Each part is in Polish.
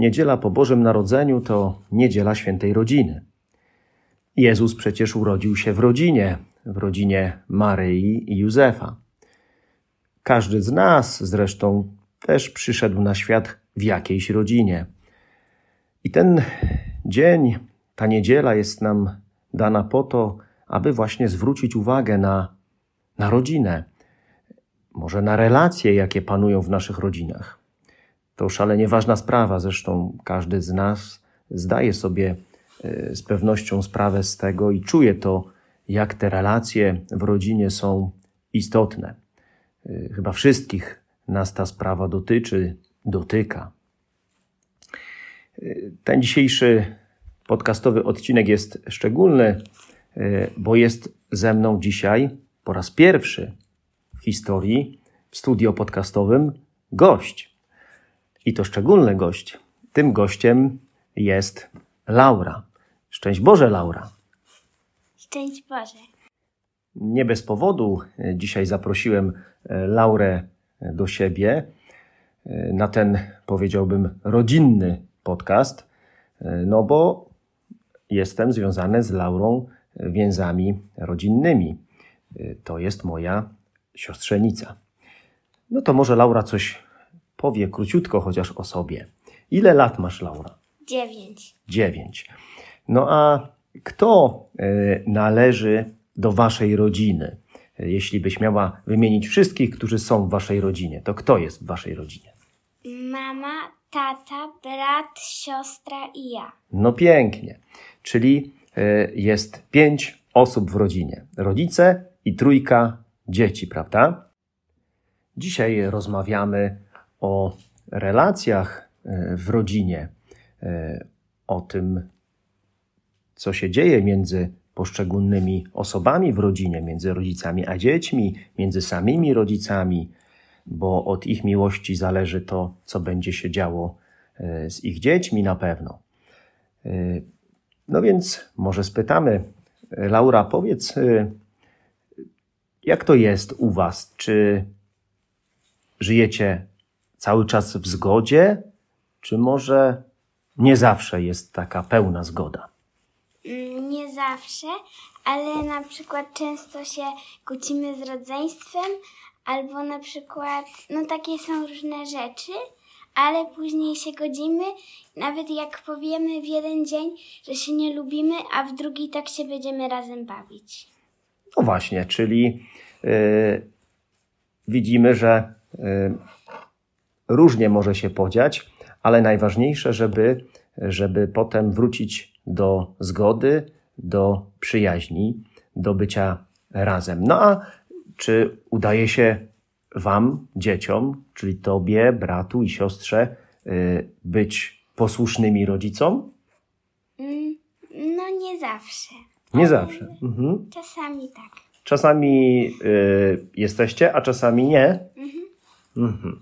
niedziela po Bożym Narodzeniu to niedziela świętej rodziny. Jezus przecież urodził się w rodzinie, w rodzinie Maryi i Józefa. Każdy z nas zresztą też przyszedł na świat w jakiejś rodzinie. I ten dzień, ta niedziela jest nam dana po to, aby właśnie zwrócić uwagę na, na rodzinę, może na relacje, jakie panują w naszych rodzinach. To szalenie ważna sprawa, zresztą każdy z nas zdaje sobie e, z pewnością sprawę z tego i czuje to, jak te relacje w rodzinie są istotne. E, chyba wszystkich nas ta sprawa dotyczy, dotyka. E, ten dzisiejszy podcastowy odcinek jest szczególny, bo jest ze mną dzisiaj po raz pierwszy w historii w studio podcastowym gość. I to szczególny gość. Tym gościem jest Laura. Szczęść Boże, Laura. Szczęść Boże. Nie bez powodu e, dzisiaj zaprosiłem e, Laurę e, do siebie na ten, powiedziałbym, rodzinny podcast, no bo jestem związany z Laurą więzami rodzinnymi. To jest moja siostrzenica. No to może Laura coś powie króciutko chociaż o sobie. Ile lat masz, Laura? Dziewięć. Dziewięć. No a kto e, należy do waszej rodziny? Jeśli byś miała wymienić wszystkich, którzy są w waszej rodzinie, to kto jest w waszej rodzinie? Mama, tata, brat, siostra i ja. No pięknie. Czyli e, jest pięć osób w rodzinie. Rodzice i trójka dzieci, prawda? Dzisiaj rozmawiamy o relacjach e, w rodzinie, e, o tym, co się dzieje między poszczególnymi osobami w rodzinie, między rodzicami a dziećmi, między samymi rodzicami, bo od ich miłości zależy to, co będzie się działo e, z ich dziećmi na pewno. No więc może spytamy, Laura, powiedz, jak to jest u Was? Czy żyjecie cały czas w zgodzie, czy może nie zawsze jest taka pełna zgoda? Nie zawsze, ale na przykład często się kłócimy z rodzeństwem, albo na przykład, no takie są różne rzeczy, ale później się godzimy, nawet jak powiemy w jeden dzień, że się nie lubimy, a w drugi tak się będziemy razem bawić. No właśnie, czyli yy, widzimy, że yy, różnie może się podziać, ale najważniejsze, żeby, żeby potem wrócić do zgody, do przyjaźni, do bycia razem. No a czy udaje się Wam, dzieciom, czyli Tobie, bratu i siostrze, y, być posłusznymi rodzicom? Mm, no, nie zawsze. Nie zawsze. Mhm. Czasami tak. Czasami y, jesteście, a czasami nie. Mhm. Mhm.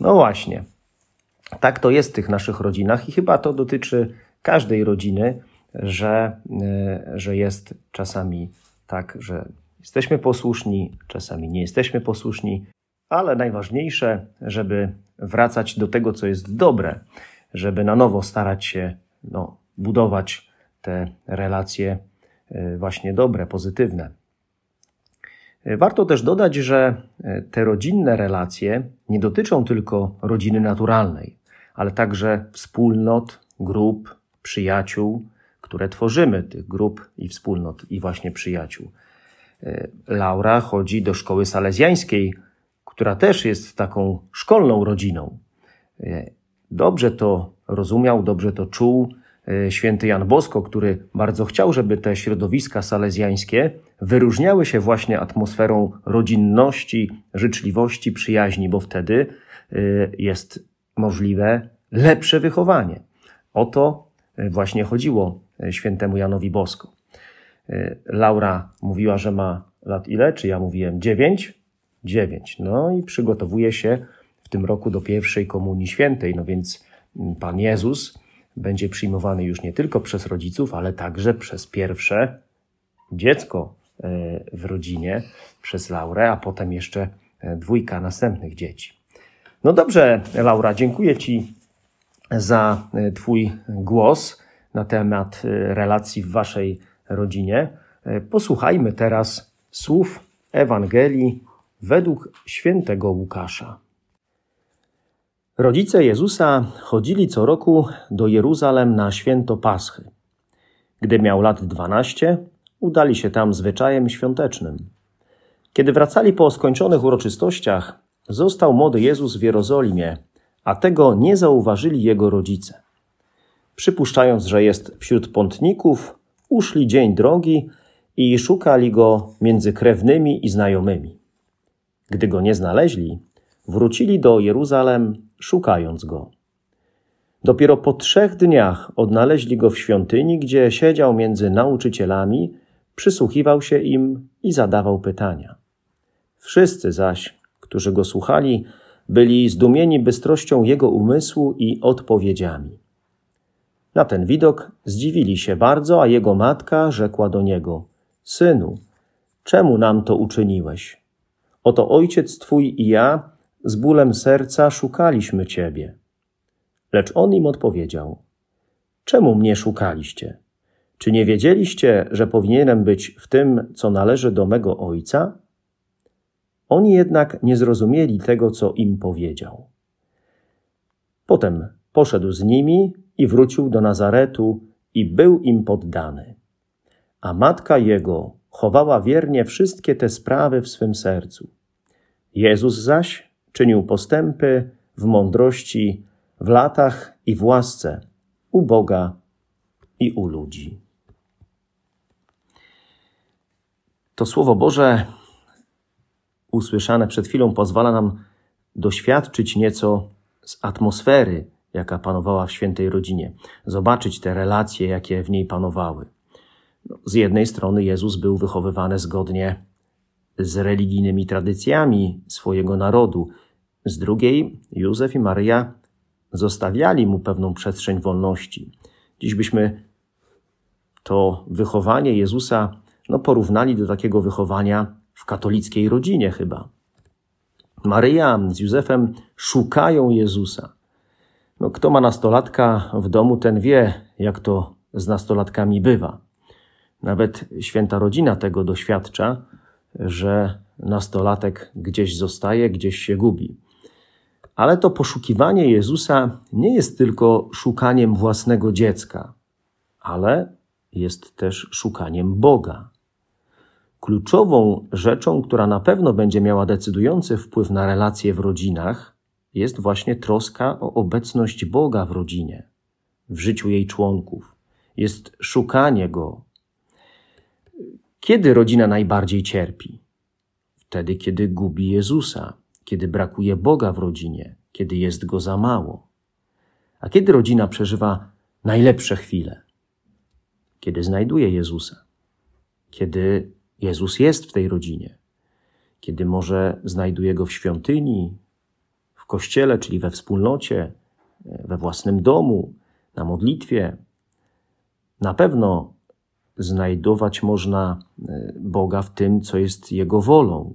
No właśnie. Tak to jest w tych naszych rodzinach i chyba to dotyczy każdej rodziny, że, e, że jest czasami tak, że jesteśmy posłuszni, czasami nie jesteśmy posłuszni, ale najważniejsze, żeby wracać do tego, co jest dobre, żeby na nowo starać się no, budować te relacje e, właśnie dobre, pozytywne. Warto też dodać, że e, te rodzinne relacje nie dotyczą tylko rodziny naturalnej, ale także wspólnot, grup, przyjaciół, które tworzymy, tych grup i wspólnot i właśnie przyjaciół. E, Laura chodzi do szkoły salezjańskiej, która też jest taką szkolną rodziną. E, dobrze to rozumiał, dobrze to czuł święty Jan Bosko, który bardzo chciał, żeby te środowiska salezjańskie wyróżniały się właśnie atmosferą rodzinności, życzliwości, przyjaźni, bo wtedy y, jest możliwe lepsze wychowanie. O to właśnie chodziło świętemu Janowi Bosko. Laura mówiła, że ma lat ile? Czy ja mówiłem dziewięć? Dziewięć. No i przygotowuje się w tym roku do pierwszej komunii świętej. No więc mm, Pan Jezus będzie przyjmowany już nie tylko przez rodziców, ale także przez pierwsze dziecko e, w rodzinie, przez Laurę, a potem jeszcze e, dwójka następnych dzieci. No dobrze, Laura, dziękuję Ci za e, Twój głos na temat relacji w Waszej rodzinie. Posłuchajmy teraz słów Ewangelii według świętego Łukasza. Rodzice Jezusa chodzili co roku do Jeruzalem na święto Paschy. Gdy miał lat dwanaście, udali się tam zwyczajem świątecznym. Kiedy wracali po skończonych uroczystościach, został młody Jezus w Jerozolimie, a tego nie zauważyli jego rodzice. Przypuszczając, że jest wśród pątników, uszli dzień drogi i szukali go między krewnymi i znajomymi. Gdy go nie znaleźli, wrócili do Jeruzalem, szukając go. Dopiero po trzech dniach odnaleźli go w świątyni, gdzie siedział między nauczycielami, przysłuchiwał się im i zadawał pytania. Wszyscy zaś, którzy go słuchali, byli zdumieni bystrością jego umysłu i odpowiedziami. Na ten widok zdziwili się bardzo, a jego matka rzekła do niego: Synu, czemu nam to uczyniłeś? Oto ojciec twój i ja z bólem serca szukaliśmy ciebie. Lecz on im odpowiedział: Czemu mnie szukaliście? Czy nie wiedzieliście, że powinienem być w tym, co należy do mego ojca? Oni jednak nie zrozumieli tego, co im powiedział. Potem poszedł z nimi i wrócił do Nazaretu i był im poddany. A matka jego chowała wiernie wszystkie te sprawy w swym sercu. Jezus zaś czynił postępy w mądrości, w latach i w łasce u Boga i u ludzi. To Słowo Boże, usłyszane przed chwilą, pozwala nam doświadczyć nieco z atmosfery, jaka panowała w świętej rodzinie, zobaczyć te relacje, jakie w niej panowały. No, z jednej strony Jezus był wychowywany zgodnie z religijnymi tradycjami swojego narodu, z drugiej Józef i Maryja zostawiali mu pewną przestrzeń wolności. Dziś byśmy to wychowanie Jezusa no, porównali do takiego wychowania w katolickiej rodzinie chyba. Maryja z Józefem szukają Jezusa. No, kto ma nastolatka w domu, ten wie, jak to z nastolatkami bywa. Nawet święta rodzina tego doświadcza, że nastolatek gdzieś zostaje, gdzieś się gubi. Ale to poszukiwanie Jezusa nie jest tylko szukaniem własnego dziecka, ale jest też szukaniem Boga. Kluczową rzeczą, która na pewno będzie miała decydujący wpływ na relacje w rodzinach, jest właśnie troska o obecność Boga w rodzinie, w życiu jej członków. Jest szukanie Go. Kiedy rodzina najbardziej cierpi? Wtedy, kiedy gubi Jezusa, kiedy brakuje Boga w rodzinie, kiedy jest go za mało. A kiedy rodzina przeżywa najlepsze chwile? Kiedy znajduje Jezusa, kiedy Jezus jest w tej rodzinie, kiedy może znajduje go w świątyni, w kościele, czyli we wspólnocie, we własnym domu, na modlitwie. Na pewno znajdować można e, Boga w tym, co jest Jego wolą.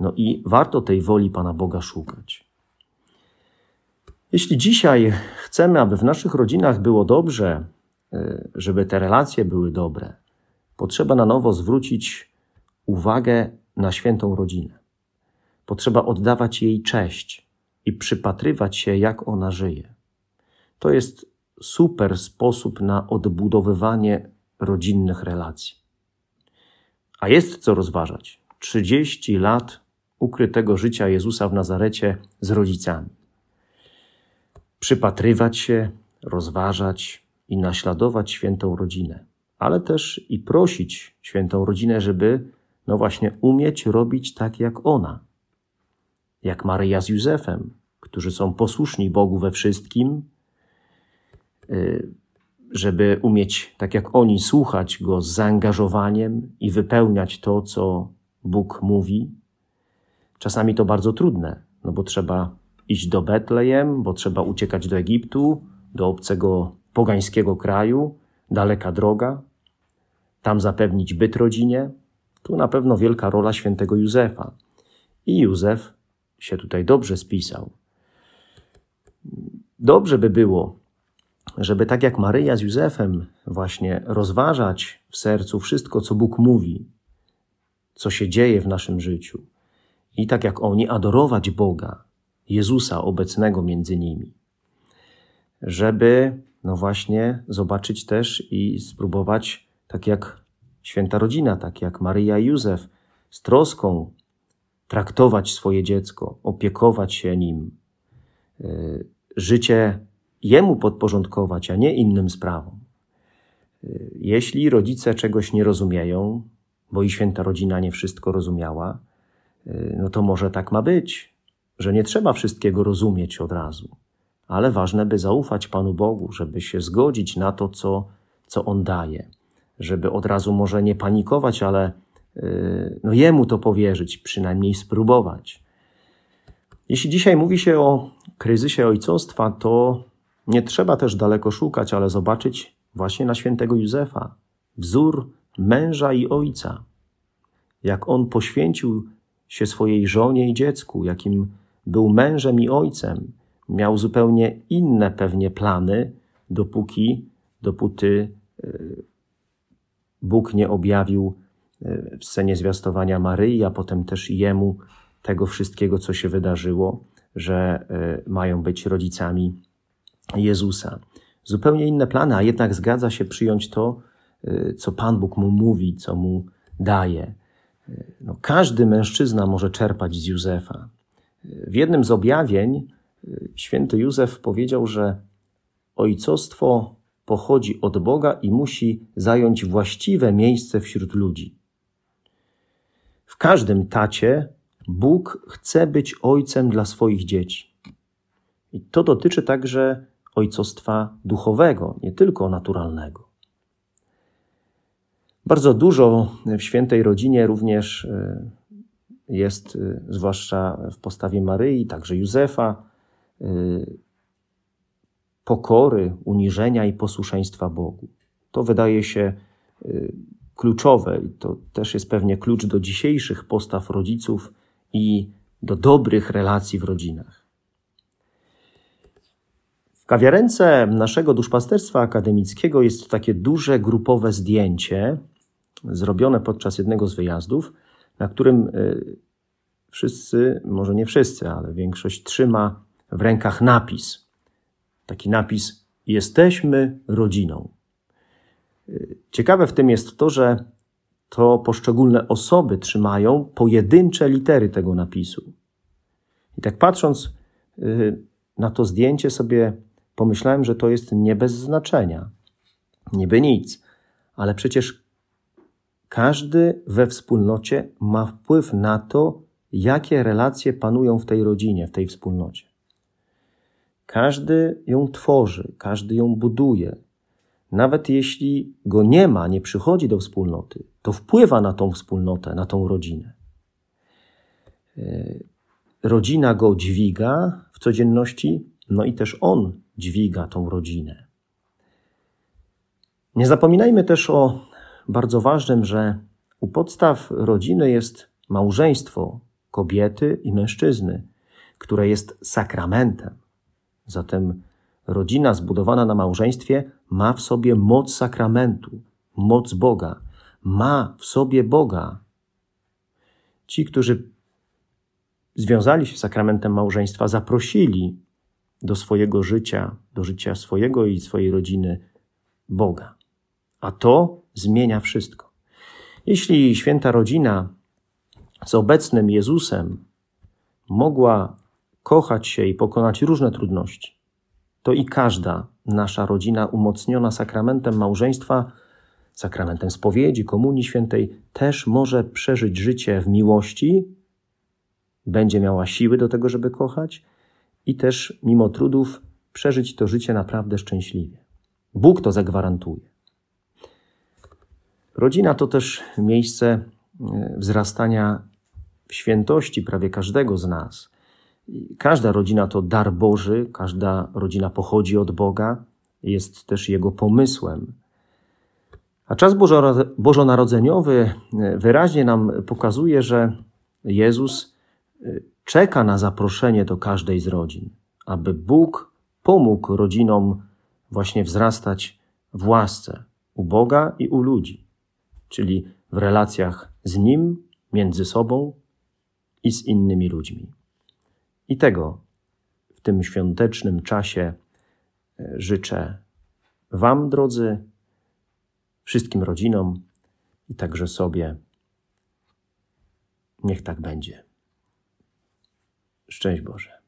No i warto tej woli Pana Boga szukać. Jeśli dzisiaj chcemy, aby w naszych rodzinach było dobrze, e, żeby te relacje były dobre, potrzeba na nowo zwrócić uwagę na świętą rodzinę. Potrzeba oddawać jej cześć i przypatrywać się, jak ona żyje. To jest super sposób na odbudowywanie rodzinnych relacji. A jest co rozważać. 30 lat ukrytego życia Jezusa w Nazarecie z rodzicami. Przypatrywać się, rozważać i naśladować świętą rodzinę, ale też i prosić świętą rodzinę, żeby, no właśnie, umieć robić tak jak ona. Jak Maryja z Józefem, którzy są posłuszni Bogu we wszystkim, y, żeby umieć, tak jak oni, słuchać Go z zaangażowaniem i wypełniać to, co Bóg mówi. Czasami to bardzo trudne, no bo trzeba iść do Betlejem, bo trzeba uciekać do Egiptu, do obcego pogańskiego kraju, daleka droga, tam zapewnić byt rodzinie. Tu na pewno wielka rola świętego Józefa. I Józef się tutaj dobrze spisał. Dobrze by było, żeby tak jak Maryja z Józefem właśnie rozważać w sercu wszystko, co Bóg mówi, co się dzieje w naszym życiu. I tak jak oni adorować Boga, Jezusa obecnego między nimi. Żeby, no właśnie, zobaczyć też i spróbować, tak jak święta rodzina, tak jak Maryja i Józef, z troską traktować swoje dziecko, opiekować się nim, y, życie Jemu podporządkować, a nie innym sprawom. Y, jeśli rodzice czegoś nie rozumieją, bo i święta rodzina nie wszystko rozumiała, no to może tak ma być, że nie trzeba wszystkiego rozumieć od razu, ale ważne, by zaufać Panu Bogu, żeby się zgodzić na to, co, co On daje, żeby od razu może nie panikować, ale y, no Jemu to powierzyć, przynajmniej spróbować. Jeśli dzisiaj mówi się o kryzysie ojcostwa, to nie trzeba też daleko szukać, ale zobaczyć właśnie na świętego Józefa, wzór męża i ojca. Jak on poświęcił się swojej żonie i dziecku, jakim był mężem i ojcem, miał zupełnie inne pewnie plany, dopóki, dopóty e, Bóg nie objawił e, w scenie zwiastowania Maryi, a potem też jemu tego wszystkiego, co się wydarzyło, że e, mają być rodzicami Jezusa. Zupełnie inne plany, a jednak zgadza się przyjąć to, co Pan Bóg mu mówi, co mu daje. No, każdy mężczyzna może czerpać z Józefa. W jednym z objawień święty Józef powiedział, że ojcostwo pochodzi od Boga i musi zająć właściwe miejsce wśród ludzi. W każdym tacie Bóg chce być ojcem dla swoich dzieci. I to dotyczy także ojcostwa duchowego, nie tylko naturalnego. Bardzo dużo w świętej rodzinie również e, jest, e, zwłaszcza w postawie Maryi, także Józefa, e, pokory, uniżenia i posłuszeństwa Bogu. To wydaje się kluczowe i to też jest pewnie klucz do dzisiejszych postaw rodziców i do dobrych relacji w rodzinach. W kawiarence naszego duszpasterstwa akademickiego jest takie duże grupowe zdjęcie zrobione podczas jednego z wyjazdów, na którym y, wszyscy, może nie wszyscy, ale większość trzyma w rękach napis. Taki napis: Jesteśmy rodziną. Y, ciekawe w tym jest to, że to poszczególne osoby trzymają pojedyncze litery tego napisu. I tak patrząc y, na to zdjęcie, sobie pomyślałem, że to jest nie bez znaczenia. Niby nic, ale przecież każdy we wspólnocie ma wpływ na to, jakie relacje panują w tej rodzinie, w tej wspólnocie. Każdy ją tworzy, każdy ją buduje. Nawet jeśli go nie ma, nie przychodzi do wspólnoty, to wpływa na tą wspólnotę, na tą rodzinę. E, rodzina go dźwiga w codzienności, no i też on dźwiga tą rodzinę. Nie zapominajmy też o bardzo ważnym, że u podstaw rodziny jest małżeństwo kobiety i mężczyzny, które jest sakramentem. Zatem rodzina zbudowana na małżeństwie ma w sobie moc sakramentu, moc Boga, ma w sobie Boga. Ci, którzy związali się sakramentem małżeństwa, zaprosili do swojego życia, do życia swojego i swojej rodziny Boga. A to zmienia wszystko. Jeśli święta rodzina z obecnym Jezusem mogła kochać się i pokonać różne trudności, to i każda nasza rodzina umocniona sakramentem małżeństwa, sakramentem spowiedzi, komunii świętej, też może przeżyć życie w miłości, będzie miała siły do tego, żeby kochać i też mimo trudów przeżyć to życie naprawdę szczęśliwie. Bóg to zagwarantuje. Rodzina to też miejsce e, wzrastania w świętości prawie każdego z nas. Każda rodzina to dar Boży, każda rodzina pochodzi od Boga, jest też Jego pomysłem. A czas bożonarodzeniowy e, wyraźnie nam pokazuje, że Jezus e, czeka na zaproszenie do każdej z rodzin, aby Bóg pomógł rodzinom właśnie wzrastać w łasce u Boga i u ludzi, czyli w relacjach z Nim, między sobą i z innymi ludźmi. I tego w tym świątecznym czasie e, życzę Wam, drodzy, wszystkim rodzinom i także sobie. Niech tak będzie. Szczęść Boże.